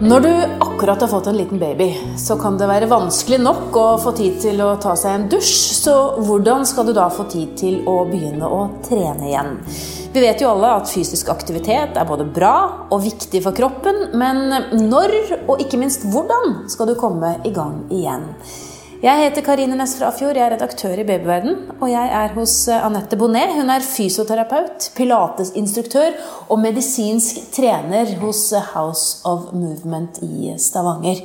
Når du akkurat har fått en liten baby, så kan det være vanskelig nok å få tid til å ta seg en dusj. Så hvordan skal du da få tid til å begynne å trene igjen? Vi vet jo alle at fysisk aktivitet er både bra og viktig for kroppen, men når, og ikke minst hvordan, skal du komme i gang igjen? Jeg heter Karine Næss Frafjord, jeg er redaktør i Babyverden. Og jeg er hos eh, Anette Bonnet. Hun er fysioterapeut, pilatesinstruktør og medisinsk trener hos eh, House of Movement i Stavanger.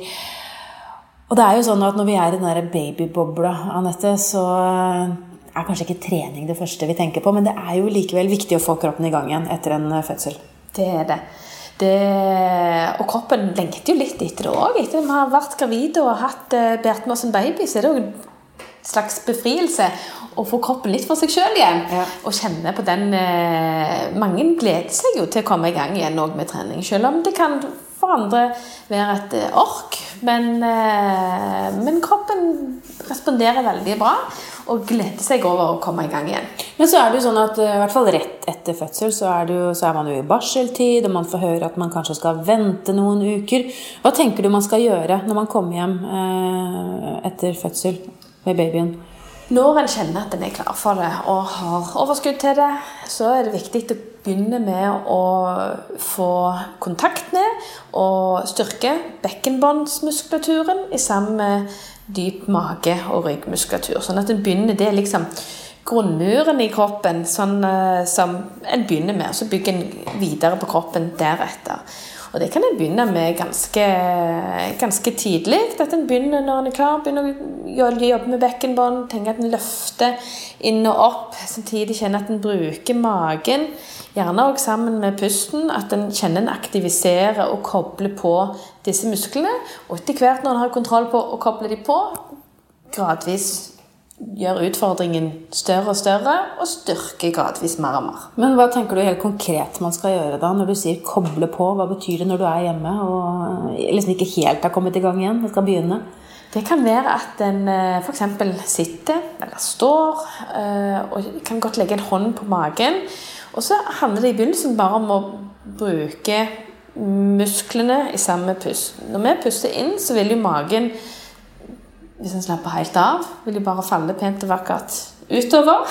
Og det er jo sånn at når vi er i den derre babybobla, Anette, så eh, er kanskje ikke trening det første vi tenker på, men det er jo likevel viktig å få kroppen i gang igjen etter en fødsel. Det er det. Det, og kroppen lengter jo litt etter det òg. Etter at vi har vært gravide og hatt eh, båret med oss baby, så er det jo en slags befrielse å få kroppen litt for seg sjøl igjen. Ja. Og kjenne på den eh, Mange gleder seg jo til å komme i gang igjen med trening. Selv om det kan for andre være et eh, ork. Men, eh, men kroppen responderer veldig bra og gleder seg over å komme i gang igjen. Men så er det jo sånn at eh, i hvert fall rett etter fødsel så er, jo, så er, man jo i barseltid, og man får høre at man kanskje skal vente noen uker. Hva tenker du man skal gjøre når man kommer hjem eh, etter fødsel med babyen? Når en kjenner at en er klar for det og har overskudd til det, så er det viktig å begynne med å få kontakt med og styrke bekkenbåndsmuskulaturen sammen med dyp mage- og ryggmuskulatur. Sånn at en begynner Det liksom grunnmuren i kroppen sånn, uh, som en begynner med. Og så bygger en videre på kroppen deretter. Og det kan en begynne med ganske, ganske tidlig. At en begynner når en er klar, begynner å jobbe med bekkenbånd. Tenker at en løfter inn og opp. Samtidig kjenner at en bruker magen. Gjerne òg sammen med pusten. At en kjenner en aktiviserer og kobler på disse musklene. Og etter hvert når en har kontroll på å koble dem på, gradvis gjør utfordringen større og større, og styrker gradvis mer og mer. Men hva tenker du helt konkret man skal gjøre da, når du sier 'koble på'? Hva betyr det når du er hjemme og liksom ikke helt har kommet i gang igjen og skal begynne? Det kan være at en eh, f.eks. sitter eller står eh, og kan godt legge en hånd på magen. Og så handler det i begynnelsen bare om å bruke musklene i samme pust. Når vi puster inn, så vil jo magen hvis en slapper helt av, vil de bare falle pent og vakkert utover.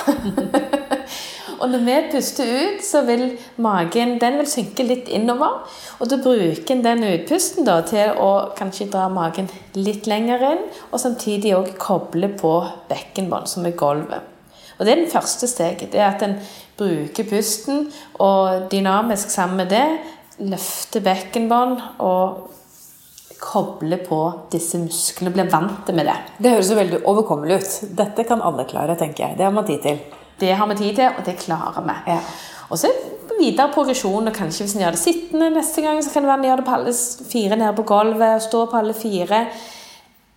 og når vi puster ut, så vil magen den vil synke litt innover. Og da bruker en den utpusten da, til å kanskje dra magen litt lenger inn, og samtidig òg koble på bekkenbånd, som er gulvet. Og Det er den første steget. det er At en bruker pusten og dynamisk sammen med det løfter bekkenbånd og koble på disse musklene, bli vant med det. Det høres jo veldig overkommelig ut. Dette kan alle klare, tenker jeg. Det har man tid til. Det har vi tid til, og det klarer vi. Ja. Og så videre progresjon. og Kanskje hvis en gjør det sittende neste gang, så kan det være en gjør det på alle fire nede på gulvet. og Stå på alle fire.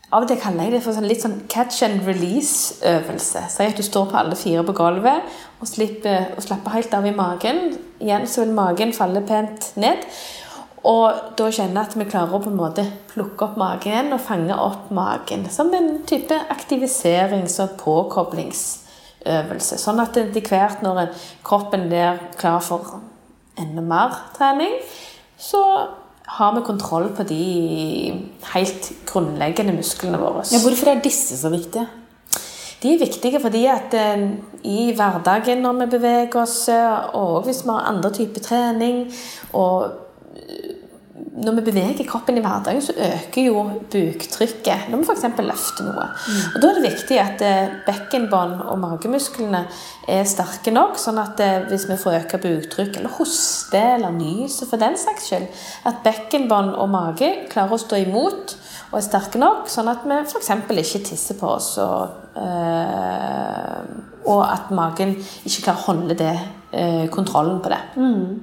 Av og til kaller jeg det for sånn litt sånn catch and release-øvelse. Si at du står på alle fire på gulvet og slipper å slappe helt av i magen. Igjen så vil magen falle pent ned. Og da kjenne at vi klarer å på en måte plukke opp magen og fange opp magen. Som en type aktiviserings- og påkoblingsøvelse. Sånn at etter hvert når kroppen blir klar for enda mer trening, så har vi kontroll på de helt grunnleggende musklene våre. Ja, hvorfor er disse så viktige? De er viktige fordi at eh, i hverdagen når vi beveger oss, og hvis vi har andre typer trening og når vi beveger kroppen i hverdagen, så øker jo buktrykket når vi f.eks. løfter noe. Mm. Og Da er det viktig at eh, bekkenbånd og magemusklene er sterke nok, sånn at eh, hvis vi får øka buktrykk, eller hoste eller nyse for den saks skyld, at bekkenbånd og mage klarer å stå imot og er sterke nok, sånn at vi f.eks. ikke tisser på oss, og, øh, og at magen ikke klarer å holde det Eh, kontrollen på det. Mm.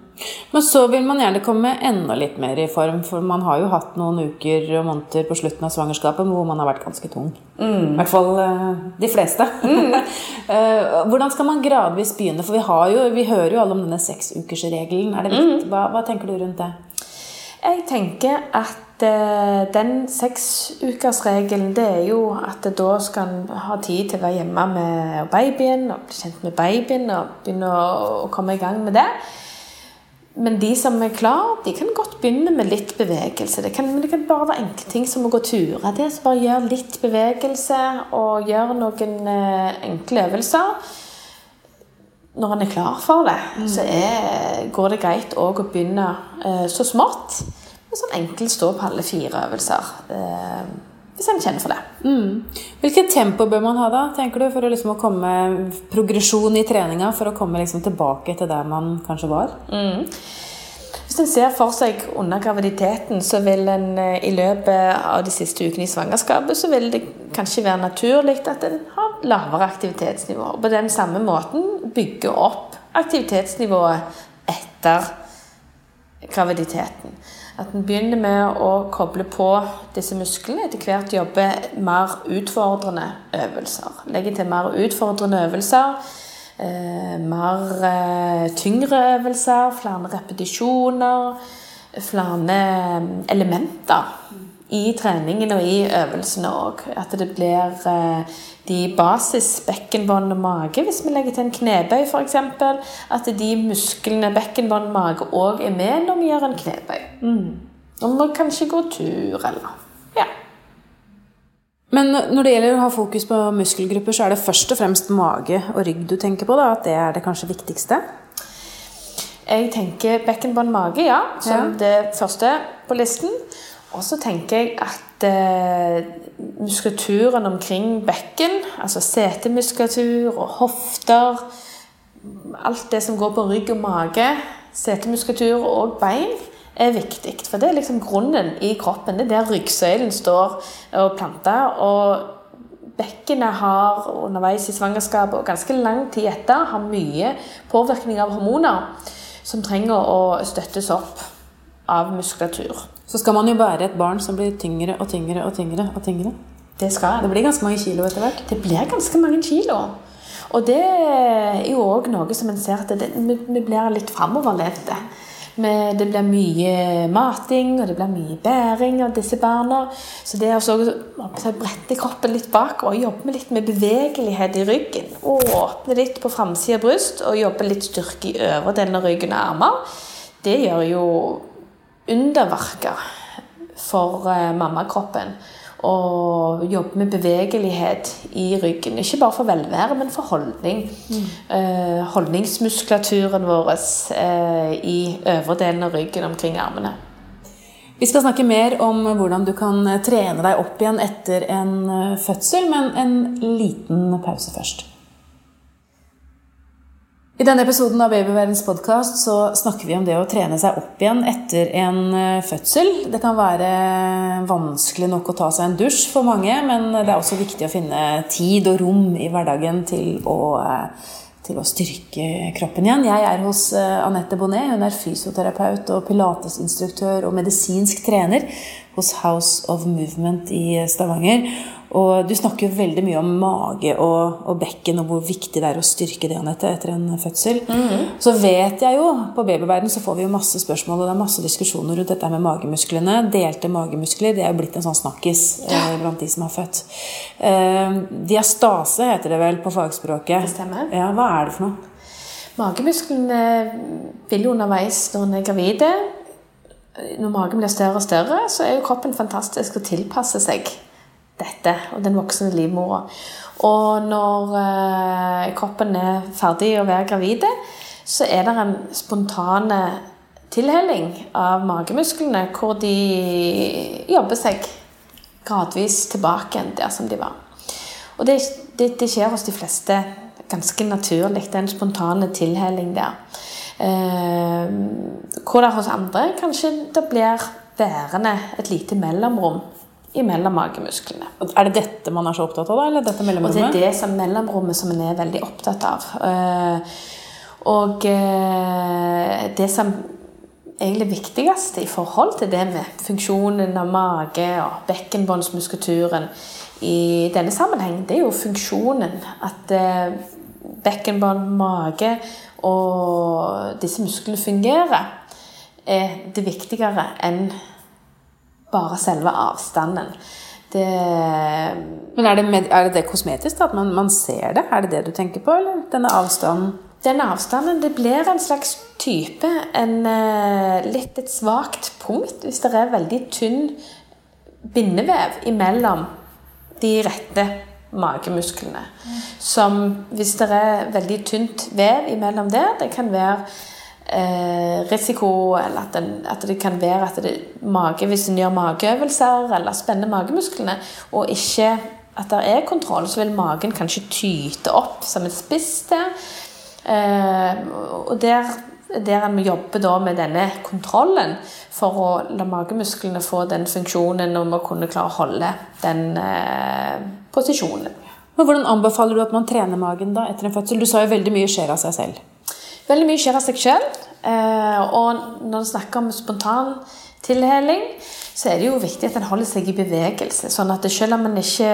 Men så vil man gjerne komme enda litt mer i form, for man har jo hatt noen uker og måneder på slutten av svangerskapet hvor man har vært ganske tung. Mm. I hvert fall uh, de fleste. Mm. uh, hvordan skal man gradvis begynne? For vi, jo, vi hører jo alle om denne seksukersregelen. Mm. Hva, hva tenker du rundt det? Jeg tenker at Eh, den seksukersregelen det er jo at da skal en ha tid til å være hjemme med babyen og bli kjent med babyen og begynne å komme i gang med det. men de som er klar, de kan godt begynne med litt bevegelse. Det kan, men det kan bare være enkle ting som å gå turer. Det er bare gjøre litt bevegelse og gjøre noen eh, enkle øvelser. Når en er klar for det, mm. så er, går det greit òg å begynne eh, så smått. Med sånn enkelt stå-på-alle fire-øvelser. Eh, hvis en kjenner for det. Mm. Hvilket tempo bør man ha da, tenker du, for å liksom komme progresjon i treninga? For å komme liksom tilbake til der man kanskje var? Mm. Hvis en ser for seg under graviditeten, så vil en eh, i løpet av de siste ukene i svangerskapet så vil det kanskje være naturlig at en har lavere aktivitetsnivå. På den samme måten bygge opp aktivitetsnivået etter graviditeten. At en begynner med å koble på disse musklene. Etter hvert jobbe mer utfordrende øvelser. Legge til mer utfordrende øvelser. Eh, mer eh, tyngre øvelser, flere repetisjoner. Flere eh, elementer i treningen og i øvelsene òg. At det blir eh, de basis bekkenbånd og mage. Hvis vi legger til en knebøy f.eks. At de musklene bekkenbånd og mage òg er med når vi gjør en knebøy. Mm. Og vi kanskje går tur eller Ja. Men når det gjelder å ha fokus på muskelgrupper, så er det først og fremst mage og rygg du tenker på? da, At det er det kanskje viktigste? Jeg tenker bekkenbånd mage, ja, som ja. det første på listen. Og så tenker jeg at eh, muskulaturen omkring bekken, altså setemuskulatur og hofter Alt det som går på rygg og mage, setemuskulatur og bein, er viktig. For det er liksom grunnen i kroppen. Det er der ryggsøylen står og planter. Og bekkenet har underveis i svangerskapet og ganske lang tid etter har mye påvirkning av hormoner som trenger å støttes opp av muskulatur. Så skal man jo bære et barn som blir tyngre og tyngre og tyngre. og tyngre. Det skal Det blir ganske mange kilo etter hvert. Det blir ganske mange kilo. Og det er jo òg noe som en ser at det, vi blir litt framoverlente. Det blir mye mating og det blir mye bæring av disse barna. Så det å brette kroppen litt bak og jobbe litt med bevegelighet i ryggen, åpne litt på framsida av bryst og jobbe litt styrke i øvre delen av ryggen og armer, det gjør jo underverker for eh, mammakroppen å jobbe med bevegelighet i ryggen. Ikke bare for velvære, men for holdning. Mm. Eh, holdningsmuskulaturen vår eh, i øvre delen av ryggen omkring armene. Vi skal snakke mer om hvordan du kan trene deg opp igjen etter en fødsel, men en liten pause først. I denne episoden av Babyverdens podkast snakker vi om det å trene seg opp igjen etter en eh, fødsel. Det kan være vanskelig nok å ta seg en dusj for mange, men det er også viktig å finne tid og rom i hverdagen til å, eh, til å styrke kroppen igjen. Jeg er hos eh, Anette Bonnet. Hun er fysioterapeut og pilatesinstruktør og medisinsk trener hos House of Movement i Stavanger. Og du snakker jo veldig mye om mage og, og, bekken og hvor viktig det er å styrke det Anette, etter en fødsel. Mm -hmm. Så vet jeg jo På babyverden så får vi jo masse spørsmål og det er masse diskusjoner rundt dette med magemusklene. Delte magemuskler det er jo blitt en sånn snakkis eh, blant de som har født. Eh, diastase heter det vel på fagspråket. Det stemmer. Ja, Hva er det for noe? Magemusklene vil jo underveis når en er gravide Når magen blir større og større, så er jo kroppen fantastisk å tilpasse seg dette og den voksne livmora. Og når eh, kroppen er ferdig å være gravide, så er det en spontan tilhelling av magemusklene hvor de jobber seg gradvis tilbake igjen der som de var. Og det, det, det skjer hos de fleste ganske naturlig. Det er en spontan tilhelling der. Eh, hvor det hos andre kanskje det blir værende et lite mellomrom imellom magemusklene. Er det dette man er så opptatt av? da, eller dette mellomrommet? Og det er det som mellomrommet som en er veldig opptatt av. Eh, og eh, det som egentlig viktigste i forhold til det med funksjonen av mage og bekkenbåndsmuskulaturen i denne sammenheng, det er jo funksjonen. At eh, bekkenbånd, mage og disse musklene fungerer, er det viktigere enn bare selve avstanden. Det, Men er det, er det, det kosmetisk, da? At man, man, ser det? Er det det du tenker på, eller denne avstanden? den avstanden det blir en slags type en, eh, Litt et svakt punkt hvis det er veldig tynn bindevev imellom de rette magemusklene. Som hvis det er veldig tynt vev imellom der, det kan være eh, risiko eller at, den, at, det kan være at det, mage, hvis en gjør mageøvelser eller spenner magemusklene, og ikke at det er kontroll, så vil magen kanskje tyte opp som et spiss der. Eh, og der, der en må jobbe da med denne kontrollen for å la magemusklene få den funksjonen og å kunne klare å holde den eh, posisjonen. Men Hvordan anbefaler du at man trener magen da etter en fødsel? Du sa jo veldig mye skjer av seg selv. Veldig mye skjer av seg selv. Eh, og når en snakker om spontan tilheling, så er det jo viktig at en holder seg i bevegelse. Sånn at selv om en ikke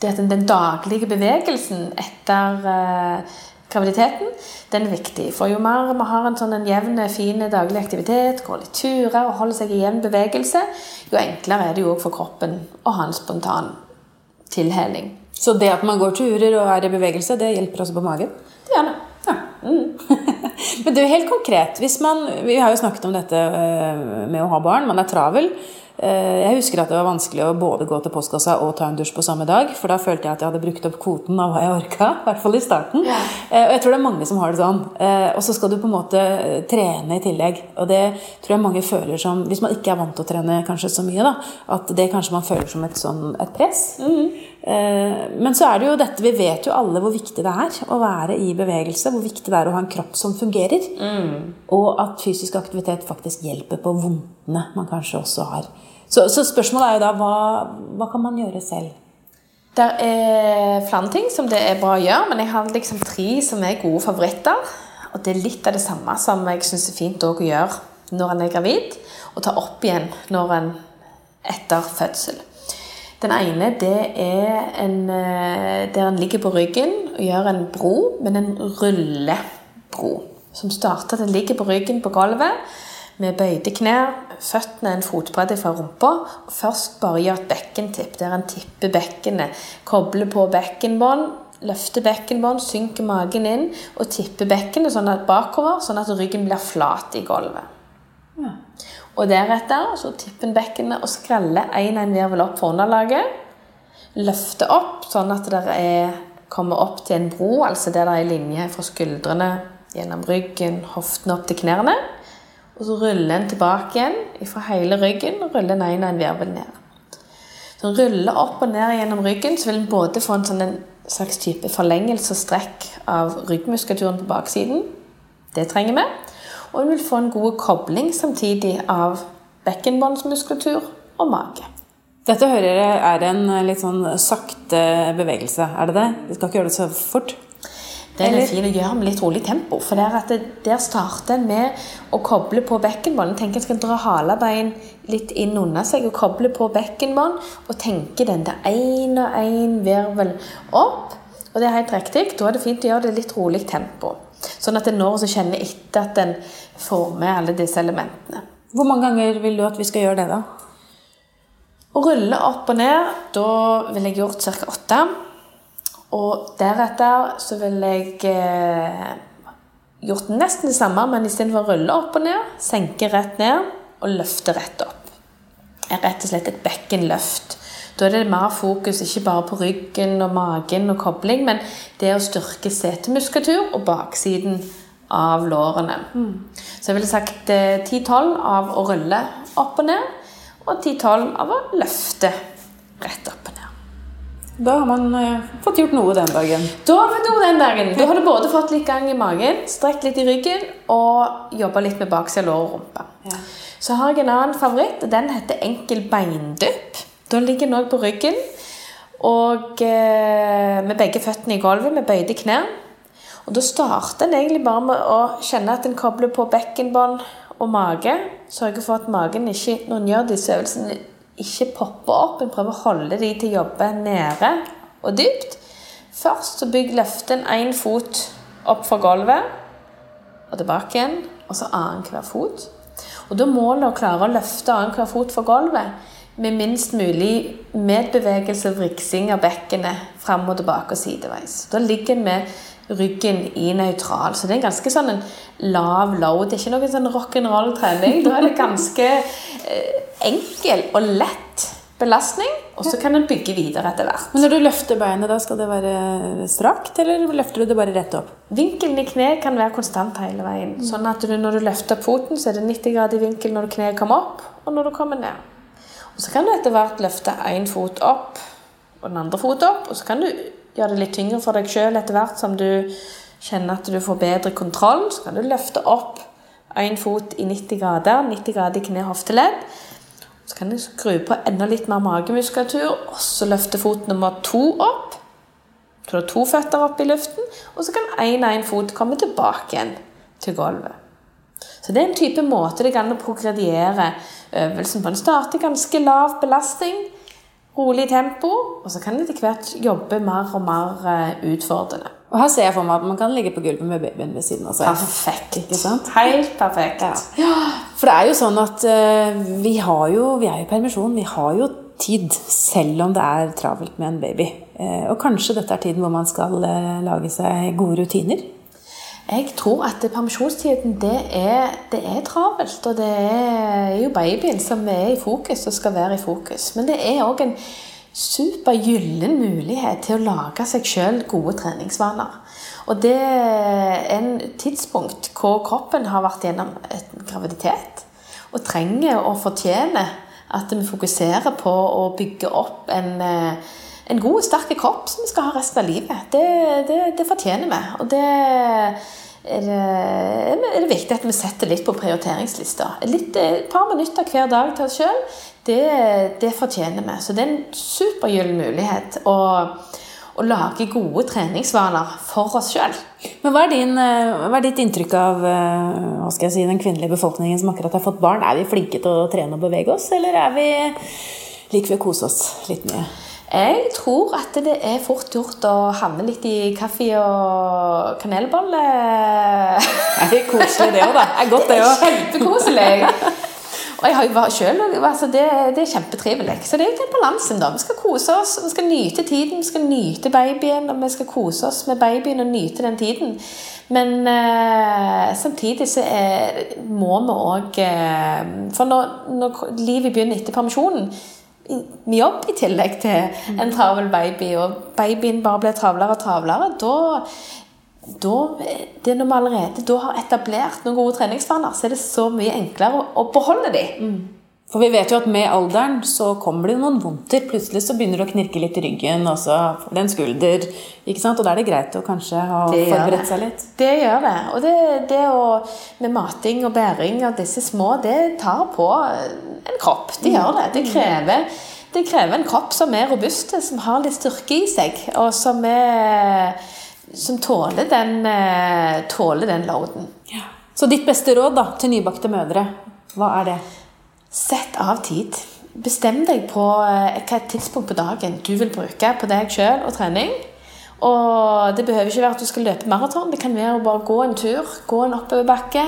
det at Den daglige bevegelsen etter eh, graviditeten, den er viktig. For jo mer vi har en sånn en jevn, fin daglig aktivitet, går litt turer og holder seg i jevn bevegelse, jo enklere er det jo for kroppen å ha en spontan tilheling. Så det at man går turer og er i bevegelse, det hjelper også på magen? Det gjør det. Men er helt konkret. Man, vi har jo snakket om dette eh, med å ha barn. Man er travel. Eh, jeg husker at det var vanskelig å både gå til postkassa og ta en dusj på samme dag. For da følte jeg at jeg hadde brukt opp kvoten av hva jeg orka. I hvert fall i starten. Ja. Eh, og jeg tror det er mange som har det sånn. Og så skal du på en måte trene i tillegg. Og det tror jeg mange føler som Hvis man ikke er vant til å trene kanskje så mye, da, at det kanskje man føler som et, sånn, et press. Mm. Men så er det jo dette Vi vet jo alle hvor viktig det er å være i bevegelse. Hvor viktig det er å ha en kropp som fungerer. Mm. Og at fysisk aktivitet faktisk hjelper på vondtene man kanskje også har. Så, så, spørsmålet er jo da hva, hva kan man gjøre selv? Det er flere ting som det er bra å gjøre, men jeg har liksom tre som er gode favoritter. Og det er litt av det samme som jeg syns er fint å gjøre når en er gravid, og ta opp igjen når en etter fødsel. Den ene det er en, eh, der en ligger på ryggen og gjør en bro, men en rullebro. Som starter at en ligger på ryggen på gulvet med bøyde knær, føttene en fotbredde fra rumpa. og Først bare gjør et bekkentipp, der en tipper bekkenet. Kobler på bekkenbånd, løfter bekkenbånd, synker magen inn og tipper bekkenet sånn bakover, sånn at ryggen blir flat i gulvet. Og deretter så tipper en bekkenet og skreller en en virvel opp for underlaget. Løfter opp sånn at det er, kommer opp til en bro, altså der det er linje fra skuldrene gjennom ryggen, hoftene opp til knærne. Og så ruller en tilbake igjen fra hele ryggen og ruller en en virvel ned. Så ruller opp og ned gjennom ryggen, så vil en både få en, sånn en slags type forlengelse og strekk av ryggmuskulaturen på baksiden. Det trenger vi. Og en vil få en god kobling samtidig av bekkenbåndsmuskulatur og mage. Dette hører jeg er en litt sånn sakte bevegelse, er det det? Vi skal ikke gjøre det så fort? Det er fint å gjøre med litt rolig tempo. For det, der starter en med å koble på bekkenbånd. Tenk en skal dra halebein litt inn under seg og koble på bekkenbånd. Og tenke den der én og én virvel opp. Og det er helt riktig. Da er det fint å gjøre det litt rolig tempo. Sånn at en når så kjenner etter at en får med alle disse elementene. Hvor mange ganger vil du at vi skal gjøre det, da? Å rulle opp og ned, da vil jeg gjort ca. åtte. Og deretter så ville jeg eh, gjort nesten det samme, men istedenfor å rulle opp og ned, senke rett ned og løfte rett opp. Er rett og slett et bekkenløft. Da er det mer fokus ikke bare på ryggen og magen og kobling, men det å styrke setemuskulatur og baksiden av lårene. Mm. Så jeg ville sagt 10-12 eh, av å rulle opp og ned, og 10-12 av å løfte rett opp og ned. Da har man eh, fått gjort noe den dagen. Da har vi noe den dagen. Da har du både fått litt gang i magen, strekt litt i ryggen og jobba litt med baksida av lår og rumpe. Ja. Så har jeg en annen favoritt. Den heter enkel beindypp. Da ligger den òg på ryggen og eh, med begge føttene i gulvet med bøyde knær. Og Da starter en egentlig bare med å kjenne at en kobler på bekkenbånd og mage. Sørger for at magen ikke, når en gjør disse øvelsene, ikke popper opp. En prøver å holde de til å jobbe nede og dypt. Først så bygg løften én fot opp fra gulvet og tilbake igjen, og så annenhver fot. Og Da målet å klare å løfte annenhver fot fra gulvet med minst mulig medbevegelse og vriksing av bekkenet fram og tilbake og sideveis. Da ligger en med ryggen i nøytral. Så det er en ganske sånn en lav low. Det er ikke noen sånn rock'n'roll-trening. Da er det ganske eh, enkel og lett belastning, og så kan en bygge videre etter hvert. Men når du løfter beinet, da skal det være strakt, eller løfter du det bare rett opp? Vinkelen i kne kan være konstant hele veien. Sånn at du, når du løfter foten, så er det 90 grader i vinkel når kneet kommer opp, og når du kommer ned. Og Så kan du etter hvert løfte én fot opp og den andre fot opp. Og så kan du gjøre det litt tyngre for deg sjøl etter hvert som du kjenner at du får bedre kontroll. Så kan du løfte opp én fot i 90 grader, 90 grader i kne, hofteledd. Så kan du skru på enda litt mer magemuskulatur, og så løfte fot nummer to opp. Så du har to føtter opp i luften, og så kan én og én fot komme tilbake igjen til gulvet. Så det er en type måte det kan å progrediere øvelsen på. En starter ganske lav belastning, rolig tempo, og så kan det etter hvert jobbe mer og mer eh, utfordrende. Og her ser jeg for meg at man kan ligge på gulvet med babyen ved siden av seg. Perfekt. Ikke sant? Helt perfekt. Ja. For det er jo sånn at eh, vi har jo, vi er i permisjon, vi har jo tid, selv om det er travelt med en baby. Eh, og kanskje dette er tiden hvor man skal lage seg gode rutiner? Jeg tror at permisjonstiden det er, det er travelt. Og det er jo babyen som er i fokus og skal være i fokus. Men det er òg en supergyllen mulighet til å lage seg sjøl gode treningsvaner. Og det er en tidspunkt hvor kroppen har vært gjennom en graviditet og trenger og fortjener at vi fokuserer på å bygge opp en, eh, en god og sterk kropp som vi skal ha resten av livet. Det, det, det fortjener vi. Og det er det, er det viktig at vi setter litt på prioriteringslista. Et par minutter hver dag til oss sjøl, det, fortjener vi. Så det er en supergyllen mulighet å, å, lage gode treningsvaner for oss sjøl. Men hva er, din, hva er, ditt inntrykk av jeg si, den kvinnelige befolkningen som akkurat har fått barn? Er vi flinke til å trene og bevege oss, eller er vi liker vi å kose oss litt mye? Jeg tror at det er fort gjort å havne litt i kaffe og kanelbolle. Det er koselig, det òg, da. Det er godt, det òg. Kjempekoselig. Og jeg har jo selv, altså det, det, er kjempetrivelig. Så det er jo den balansen. da. Vi skal kose oss, vi skal nyte tiden, vi skal nyte babyen. Og vi skal kose oss med babyen og nyte den tiden. Men eh, samtidig så er, må vi òg eh, For når, når livet begynner etter permisjonen jobb i tillegg til en travel baby, og babyen bare blir travlere og travlere, da, da det Når vi allerede da har etablert noen gode treningsvaner, så er det så mye enklere å, beholde dem. Mm. For vi vet jo at med alderen så kommer det noen vondter. Plutselig så begynner det å knirke litt i ryggen, og så får det en skulder. ikke sant? Og da er det greit å kanskje ha forberedt seg litt. Det gjør det. Og det, det å, med mating og bæring av disse små, det tar på en kropp. Det gjør det. Det mm. krever, det krever en kropp som er robust, som har litt styrke i seg, og som, er, som tåler, den, eh, tåler den loaden. Ja. Så ditt beste råd da, til nybakte mødre, hva er det? Sett av tid. Bestem deg på eh, hvilket tidspunkt på dagen du vil bruke på deg sjøl og trening. Og det behøver ikke være at du skal løpe maraton. Det kan være å bare gå en tur, gå en oppoverbakke.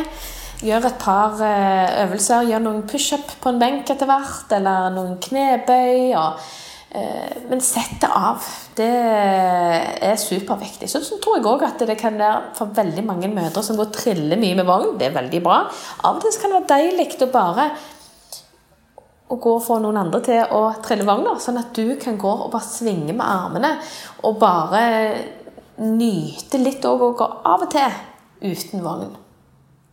Gjør et par eh, øvelser. Gjør noen pushup på en benk etter hvert, eller noen knebøy. Og, eh, men sett det av. Det er superviktig. Så, så tror jeg òg at det kan være for veldig mange mødre som går og triller mye med vogn. Det er veldig bra. Av og til kan det være deilig å bare å gå og få noen andre til å trille vogna, sånn at du kan gå og bare svinge med armene og bare nyte litt òg, og gå av og til uten vogn.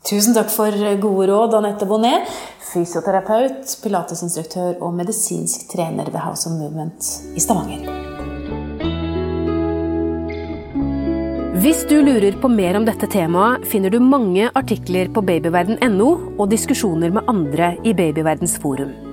Tusen takk for gode råd, Anette Bonnet, fysioterapeut, pilatesinstruktør og medisinsk trener ved House of Movement i Stavanger. Hvis du lurer på mer om dette temaet, finner du mange artikler på babyverden.no og diskusjoner med andre i Babyverdens forum.